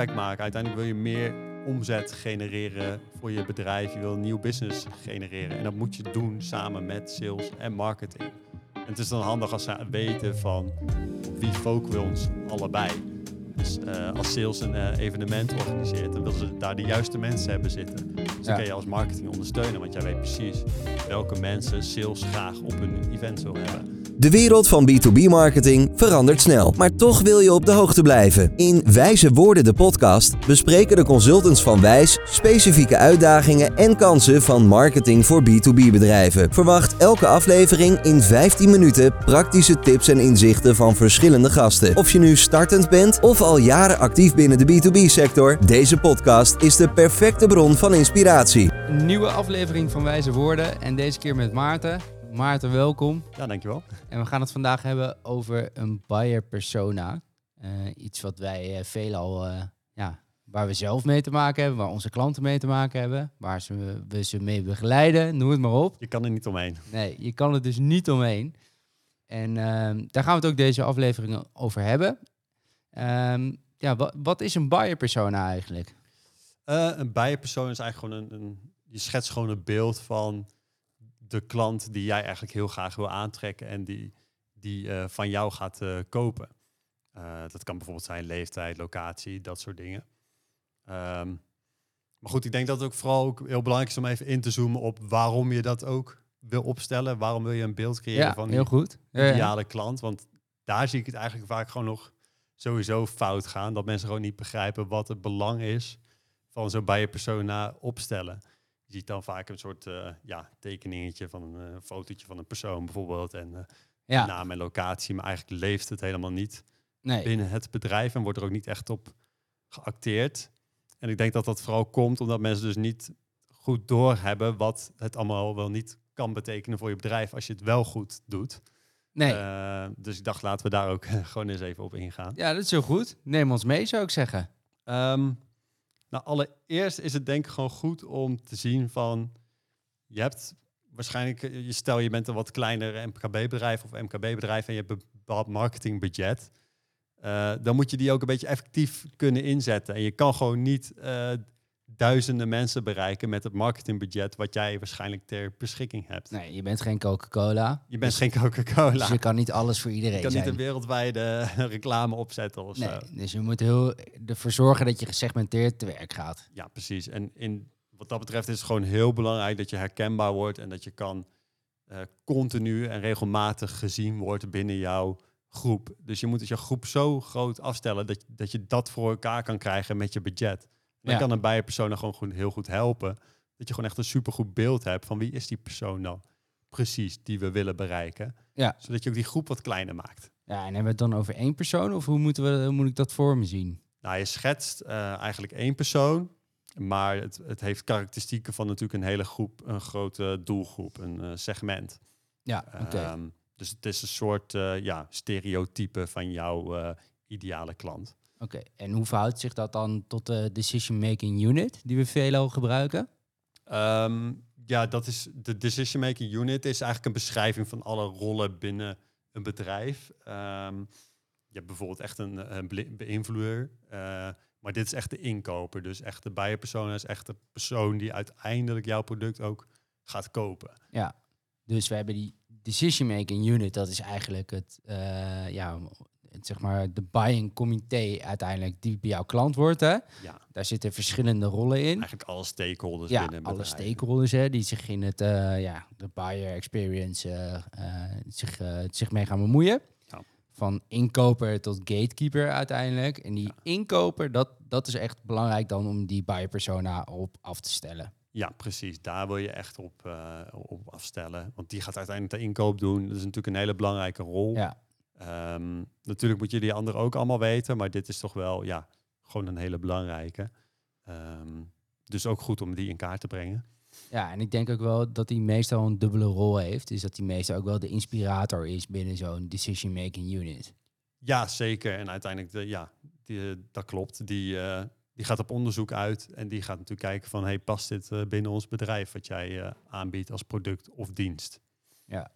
impact maken. Uiteindelijk wil je meer omzet genereren voor je bedrijf. Je wil een nieuw business genereren. En dat moet je doen samen met sales en marketing. En het is dan handig als ze weten van wie focussen we ons allebei. Dus uh, als sales een uh, evenement organiseert, dan willen ze daar de juiste mensen hebben zitten. Dus dan kan je als marketing ondersteunen, want jij weet precies welke mensen sales graag op hun event wil hebben. De wereld van B2B-marketing verandert snel, maar toch wil je op de hoogte blijven. In Wijze Woorden, de podcast, bespreken de consultants van Wijs specifieke uitdagingen en kansen van marketing voor B2B-bedrijven. Verwacht elke aflevering in 15 minuten praktische tips en inzichten van verschillende gasten. Of je nu startend bent of al jaren actief binnen de B2B-sector, deze podcast is de perfecte bron van inspiratie. Een nieuwe aflevering van Wijze Woorden en deze keer met Maarten. Maarten, welkom. Ja, dankjewel. En we gaan het vandaag hebben over een buyer persona. Eh, iets wat wij eh, veelal, eh, ja, waar we zelf mee te maken hebben, waar onze klanten mee te maken hebben, waar ze, we ze mee begeleiden, noem het maar op. Je kan er niet omheen. Nee, je kan er dus niet omheen. En ehm, daar gaan we het ook deze aflevering over hebben. Ehm, ja, wat, wat is een buyer persona eigenlijk? Een bijenpersoon is eigenlijk gewoon een, een... Je schetst gewoon een beeld van de klant die jij eigenlijk heel graag wil aantrekken en die, die eh, van jou gaat eh, kopen. Eh, dat kan bijvoorbeeld zijn leeftijd, locatie, dat soort dingen. Ehm, maar goed, ik denk dat het ook vooral ook heel belangrijk is om even in te zoomen op waarom je dat ook wil opstellen. Waarom wil je een beeld creëren Ja, van heel die goed. Ja, ja. ideale klant? Want daar zie ik het eigenlijk vaak gewoon nog sowieso fout gaan. Dat mensen gewoon niet begrijpen wat het belang is van zo'n persona opstellen. Je ziet dan vaak een soort eh, ja, tekeningetje van een eh, fotootje van een persoon bijvoorbeeld. En eh, Ja, naam en locatie. Maar eigenlijk leeft het helemaal niet nee. binnen het bedrijf en wordt er ook niet echt op geacteerd. En ik denk dat dat vooral komt omdat mensen dus niet goed doorhebben wat het allemaal wel niet kan betekenen voor je bedrijf als je het wel goed doet. nee. Dus ik dacht, laten we daar ook gewoon eens even op ingaan. Ja, dat is heel goed. Neem ons mee, zou ik zeggen. Ehm, nou, allereerst is het denk ik gewoon goed om te zien van... Je hebt waarschijnlijk, eh, je stel je bent een wat kleiner MKB-bedrijf of MKB-bedrijf en je hebt een bepaald marketingbudget. Eh, dan moet je die ook een beetje effectief kunnen inzetten. En je kan gewoon niet eh, duizenden mensen bereiken met het marketingbudget wat jij waarschijnlijk ter beschikking hebt. Nee, je bent geen Coca-Cola. Je bent dus, geen Coca-Cola. Dus je kan niet alles voor iedereen je kan niet een wereldwijde reclame opzetten of zo. Nee, dus je moet heel ervoor zorgen dat je gesegmenteerd te werk gaat. Ja, precies. En in, wat dat betreft is het gewoon heel belangrijk dat je herkenbaar wordt en dat je kan eh, continu en regelmatig gezien wordt binnen jouw groep. Dus je moet dus je groep zo groot afstellen dat, dat je dat voor elkaar kan krijgen met je budget. Dan Ja. kan een bijenpersoon gewoon goed- heel goed helpen. Dat je gewoon echt een supergoed beeld hebt van wie is die persoon nou precies die we willen bereiken. Ja. Zodat je ook die groep wat kleiner maakt. Ja, en hebben we het dan over één persoon of hoe, moeten we, hoe moet ik dat voor me zien? Nou, je schetst eh, eigenlijk één persoon, maar het, het heeft karakteristieken van natuurlijk een hele groep, een grote doelgroep, een eh, segment. Ja. Ehm, dus het is een soort eh, ja, stereotype van jouw ideale klant. Oké, en hoe verhoudt zich dat dan tot de decision making unit die we veelal gebruiken? Ehm, ja, dat is de decision making unit is eigenlijk een beschrijving van alle rollen binnen een bedrijf. Ehm, je hebt bijvoorbeeld echt een, een beïnvloeder, eh, maar dit is echt de inkoper. Dus echt de buyer-persona is echt de persoon die uiteindelijk jouw product ook gaat kopen. Ja, dus we hebben die decision making unit, dat is eigenlijk het, eh, ja, het, zeg maar de buying comité uiteindelijk die bij jouw klant wordt. Hè? Ja, Daar zitten verschillende rollen in. eigenlijk alle stakeholders ja, binnen alle stakeholders hè, die zich in het, eh, ja, de buyer experience eh, eh, zich, zich mee gaan bemoeien. Ja. Van inkoper tot gatekeeper uiteindelijk. En die Ja. inkoper, dat, dat is echt belangrijk dan om die buyer persona op af te stellen. Ja, precies. Daar wil je echt op, op afstellen. Want die gaat uiteindelijk de inkoop doen. Dat is natuurlijk een hele belangrijke rol. Ja, Ehm, natuurlijk moet je die anderen ook allemaal weten, maar dit is toch wel ja, gewoon een hele belangrijke. Ehm, dus ook goed om die in kaart te brengen. Ja, en ik denk ook wel dat hij meestal een dubbele rol heeft. Dus dat hij meestal ook wel de inspirator is binnen zo'n decision-making unit. Ja, zeker. En uiteindelijk, de, ja, die, eh, dat klopt. Die, eh, die gaat op onderzoek uit en die gaat natuurlijk kijken van, hey, past dit eh, binnen ons bedrijf wat jij aanbiedt als product of dienst? Ja.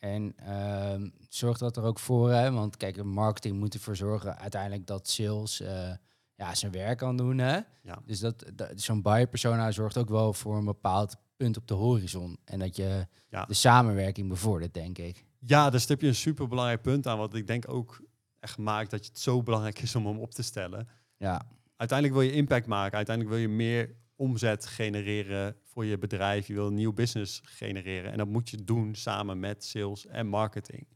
En ehm zorg dat er ook voor, hè, want kijk, marketing moet ervoor zorgen uiteindelijk dat sales eh, ja, zijn werk kan doen. Hè? Ja. Dus dat, dat, zo'n buyer persona zorgt ook wel voor een bepaald punt op de horizon. En dat je Ja. de samenwerking bevordert, denk ik. Ja, daar stip je een super belangrijk punt aan. Wat ik denk ook echt maakt dat het zo belangrijk is om hem op te stellen. Ja, Uiteindelijk wil je impact maken. Uiteindelijk wil je meer omzet genereren voor je bedrijf. Je wil een nieuw business genereren. En dat moet je doen samen met sales en marketing.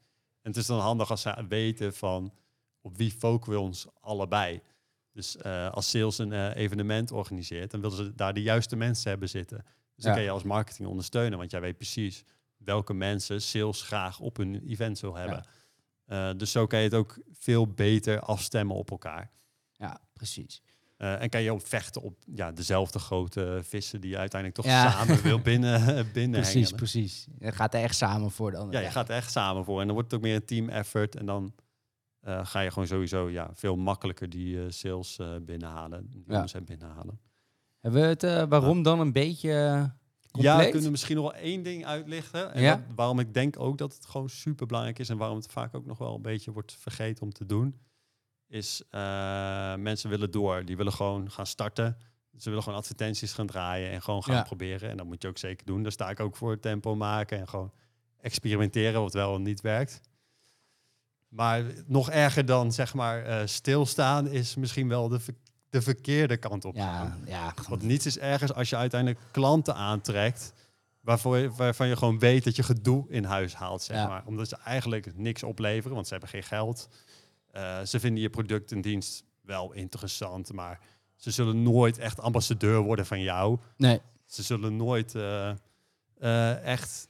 En het is dan handig als ze weten van op wie focussen we ons allebei. Dus eh, als sales een eh, evenement organiseert, dan willen ze daar de juiste mensen hebben zitten. Dus dan kan je als marketing ondersteunen, want jij weet precies welke mensen sales graag op hun event wil hebben. Eh, dus zo kan je het ook veel beter afstemmen op elkaar. ja precies. Eh, en kan je ook vechten op ja, dezelfde grote vissen die je uiteindelijk toch Ja. samen wil binnen, binnen Precies, hengelen. precies. Je gaat er echt samen voor de Ja, je gaat er echt samen voor. En dan wordt het ook meer een team effort. En dan eh, ga je gewoon sowieso ja, veel makkelijker die eh, sales eh, binnenhalen. Die Ja. omzet binnenhalen. Hebben we het eh, waarom dan een beetje eh, Ja, we kunnen misschien nog wel één ding uitlichten. En Ja. waarom ik denk ook dat het gewoon super belangrijk is. En waarom het vaak ook nog wel een beetje wordt vergeten om te doen. Is eh, mensen willen door. Die willen gewoon gaan starten. Ze willen gewoon advertenties gaan draaien en gewoon gaan Ja. proberen. En dat moet je ook zeker doen. Daar sta ik ook voor tempo maken en gewoon experimenteren wat wel en niet werkt. Maar nog erger dan zeg maar eh, stilstaan is misschien wel de, ver- de verkeerde kant op. Ja, ja, Want niets is ergens als je uiteindelijk klanten aantrekt. Waarvoor je, waarvan je gewoon weet dat je gedoe in huis haalt, zeg Ja. maar. Omdat ze eigenlijk niks opleveren, want ze hebben geen geld. Eh, ze vinden je product en dienst wel interessant, maar ze zullen nooit echt ambassadeur worden van jou. nee. Ze zullen nooit eh, eh, echt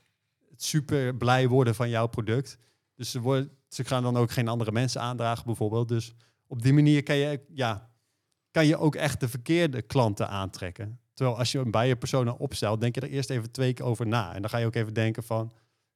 super blij worden van jouw product. Dus ze, worden, ze gaan dan ook geen andere mensen aandragen, bijvoorbeeld. Dus op die manier kan je, ja, kan je ook echt de verkeerde klanten aantrekken. Terwijl als je een buyer persona opstelt, denk je er eerst even twee keer over na. En dan ga je ook even denken van,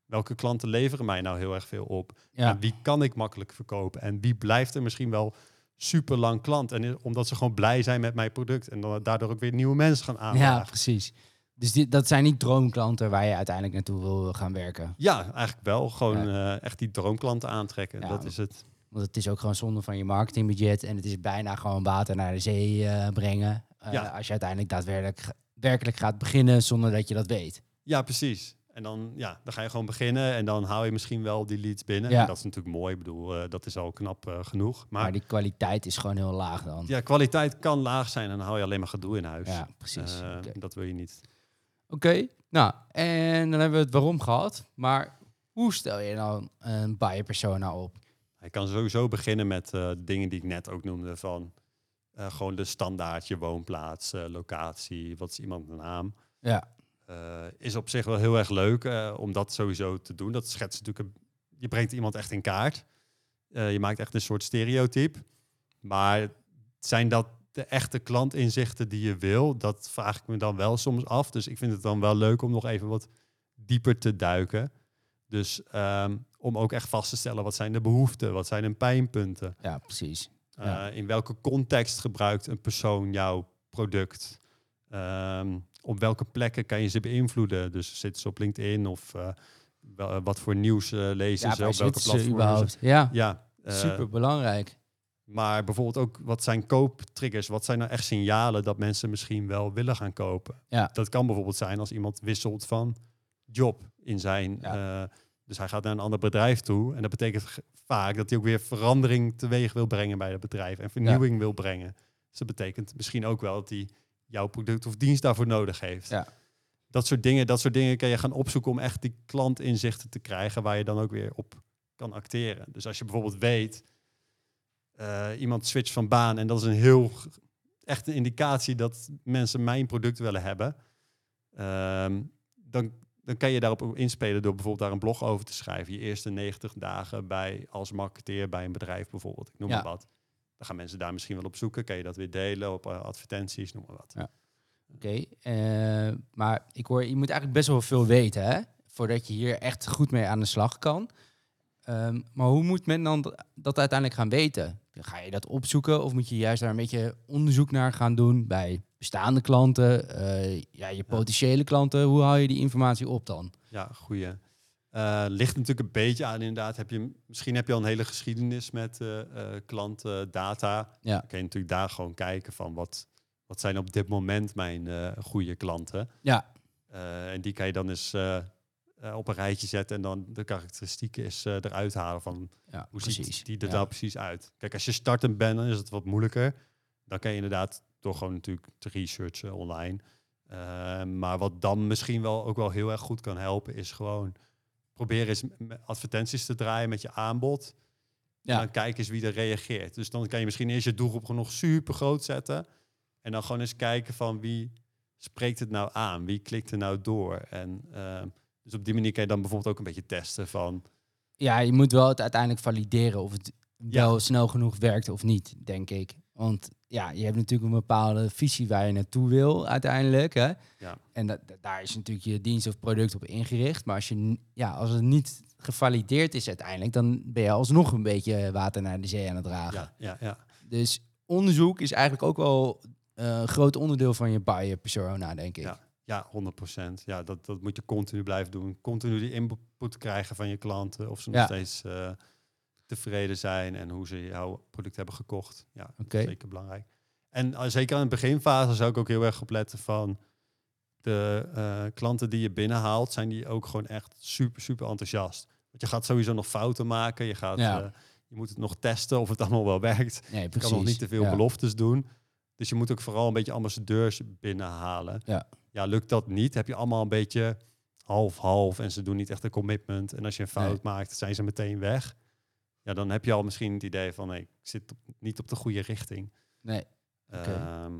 welke klanten leveren mij nou heel erg veel op? Ja. En wie kan ik makkelijk verkopen? En wie blijft er misschien wel super lang klant? En omdat ze gewoon blij zijn met mijn product. En dan daardoor ook weer nieuwe mensen gaan ja, aandragen. precies. Dus die, dat zijn niet droomklanten waar je uiteindelijk naartoe wil gaan werken. Ja, eigenlijk wel. Gewoon eh, echt die droomklanten aantrekken. Ja, dat is het. Want het is ook gewoon zonde van je marketingbudget. En het is bijna gewoon water naar de zee eh, brengen. eh, Ja. Als je uiteindelijk daadwerkelijk werkelijk gaat beginnen zonder dat je dat weet. Ja, precies. En dan, ja, dan ga je gewoon beginnen en dan hou je misschien wel die leads binnen. Ja. En dat is natuurlijk mooi. Ik bedoel, eh, dat is al knap eh, genoeg. Maar, Maar, die kwaliteit is gewoon heel laag dan. ja, kwaliteit kan laag zijn en dan hou je alleen maar gedoe in huis. Ja, precies. Eh. Dat wil je niet. Oké, nou, en dan hebben we het waarom gehad. Maar hoe stel je dan een buyer persona op? Je kan sowieso beginnen met eh, dingen die ik net ook noemde van eh, gewoon de standaard, je woonplaats, eh, locatie, wat is iemand een naam. Ja, Eh, is op zich wel heel erg leuk eh, om dat sowieso te doen. Dat schetst natuurlijk, een, je brengt iemand echt in kaart. Eh, je maakt echt een soort stereotype. Maar zijn dat de echte klantinzichten die je wil? Dat vraag ik me dan wel soms af. Dus ik vind het dan wel leuk om nog even wat dieper te duiken. Dus ehm, om ook echt vast te stellen, wat zijn de behoeften? Wat zijn hun pijnpunten? ja precies. Ja. In welke context gebruikt een persoon jouw product? Ehm, op welke plekken kan je ze beïnvloeden? Dus zitten ze op LinkedIn of eh, wel- wat voor nieuws eh, lezen Ja, ze? Op welke platformen? überhaupt? Ja, Ja, eh, super belangrijk. maar bijvoorbeeld ook wat zijn kooptriggers? Wat zijn nou echt signalen dat mensen misschien wel willen gaan kopen? Ja. Dat kan bijvoorbeeld zijn als iemand wisselt van job in zijn. Ja. eh, dus hij gaat naar een ander bedrijf toe. En dat betekent vaak dat hij ook weer verandering teweeg wil brengen bij het bedrijf en vernieuwing wil brengen. Dus dat betekent misschien ook wel dat hij jouw product of dienst daarvoor nodig heeft. Ja. Dat soort dingen, dat soort dingen kan je gaan opzoeken om echt die klantinzichten te krijgen waar je dan ook weer op kan acteren. Dus als je bijvoorbeeld weet, eh, iemand switcht van baan en dat is een heel g- echt een indicatie dat mensen mijn product willen hebben, ehm, dan, dan kan je daarop inspelen door bijvoorbeeld daar een blog over te schrijven. Je eerste 90 dagen bij als marketeer bij een bedrijf bijvoorbeeld. Ik noem Ja. maar wat. Dan gaan mensen daar misschien wel op zoeken. Kan je dat weer delen op eh, advertenties, noem maar wat. Ja. Oké, eh, maar ik hoor, je moet eigenlijk best wel veel weten, hè? Voordat je hier echt goed mee aan de slag kan. Ehm, maar hoe moet men dan dat uiteindelijk gaan weten? Ga je dat opzoeken of moet je juist daar een beetje onderzoek naar gaan doen bij bestaande klanten, eh, ja, je potentiële klanten? Hoe haal je die informatie op dan? Ja, goeie. Eh, ligt natuurlijk een beetje aan inderdaad. Heb je, misschien heb je al een hele geschiedenis met eh, klantendata. Ja. Dan kun je natuurlijk daar gewoon kijken van wat, wat zijn op dit moment mijn goede klanten. Ja, en die kan je dan eens op een rijtje zetten en dan de karakteristieken is eruit halen van ja hoe precies. ziet die er Ja. nou precies uit. Kijk, als je startend bent, dan is het wat moeilijker. Dan kan je inderdaad door gewoon natuurlijk te researchen online. Maar wat dan misschien wel ook wel heel erg goed kan helpen, is gewoon proberen eens advertenties te draaien met je aanbod. En Ja. dan kijk eens wie er reageert. Dus dan kan je misschien eerst je doelgroep nog super groot zetten. En dan gewoon eens kijken van wie spreekt het nou aan? Wie klikt er nou door? En eh, dus op die manier kan je dan bijvoorbeeld ook een beetje testen van... ja, je moet wel het uiteindelijk valideren of het Ja. wel snel genoeg werkt of niet, denk ik. Want ja, je hebt natuurlijk een bepaalde visie waar je naartoe wil uiteindelijk. Hè? Ja. En dat, daar is natuurlijk je dienst of product op ingericht. Maar als, je, ja, als het niet gevalideerd is uiteindelijk, dan ben je alsnog een beetje water naar de zee aan het dragen. Ja, ja, ja. Dus onderzoek is eigenlijk ook wel eh, een groot onderdeel van je buyer persona, denk ik. Ja. Ja, 100%. Ja, dat, dat moet je continu blijven doen. Continu die input krijgen van je klanten. Of ze nog Ja. steeds eh, tevreden zijn en hoe ze jouw product hebben gekocht. Ja, dat Oké. is zeker belangrijk. En eh, zeker aan het beginfase zou ik ook heel erg opletten van de eh, klanten die je binnenhaalt, zijn die ook gewoon echt super, super enthousiast. Want je gaat sowieso nog fouten maken. Je, gaat, Ja. eh, je moet het nog testen of het allemaal wel werkt. Nee, Je kan nog niet te veel ja. beloftes doen. Dus je moet ook vooral een beetje ambassadeurs binnenhalen. Ja. ja, lukt dat niet, heb je allemaal een beetje half-half en ze doen niet echt een commitment. En als je een fout Nee. maakt, zijn ze meteen weg. Ja, dan heb je al misschien het idee van, nee, ik zit op- niet op de goede richting. Nee. Ehm,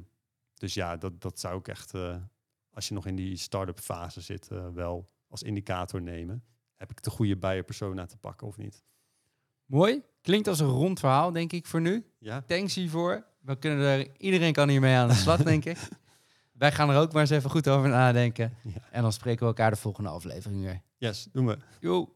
dus ja, dat, dat zou ik echt, eh, als je nog in die start-up fase zit, eh, wel als indicator nemen. Heb ik de goede buyer persona te pakken of niet? mooi. Klinkt als een rond verhaal, denk ik, voor nu. Ja, Thanks hiervoor. We kunnen er, iedereen kan hiermee aan de slag, denk ik. Wij gaan er ook maar eens even goed over nadenken. Ja. En dan spreken we elkaar de volgende aflevering weer. yes, doen we. Yo.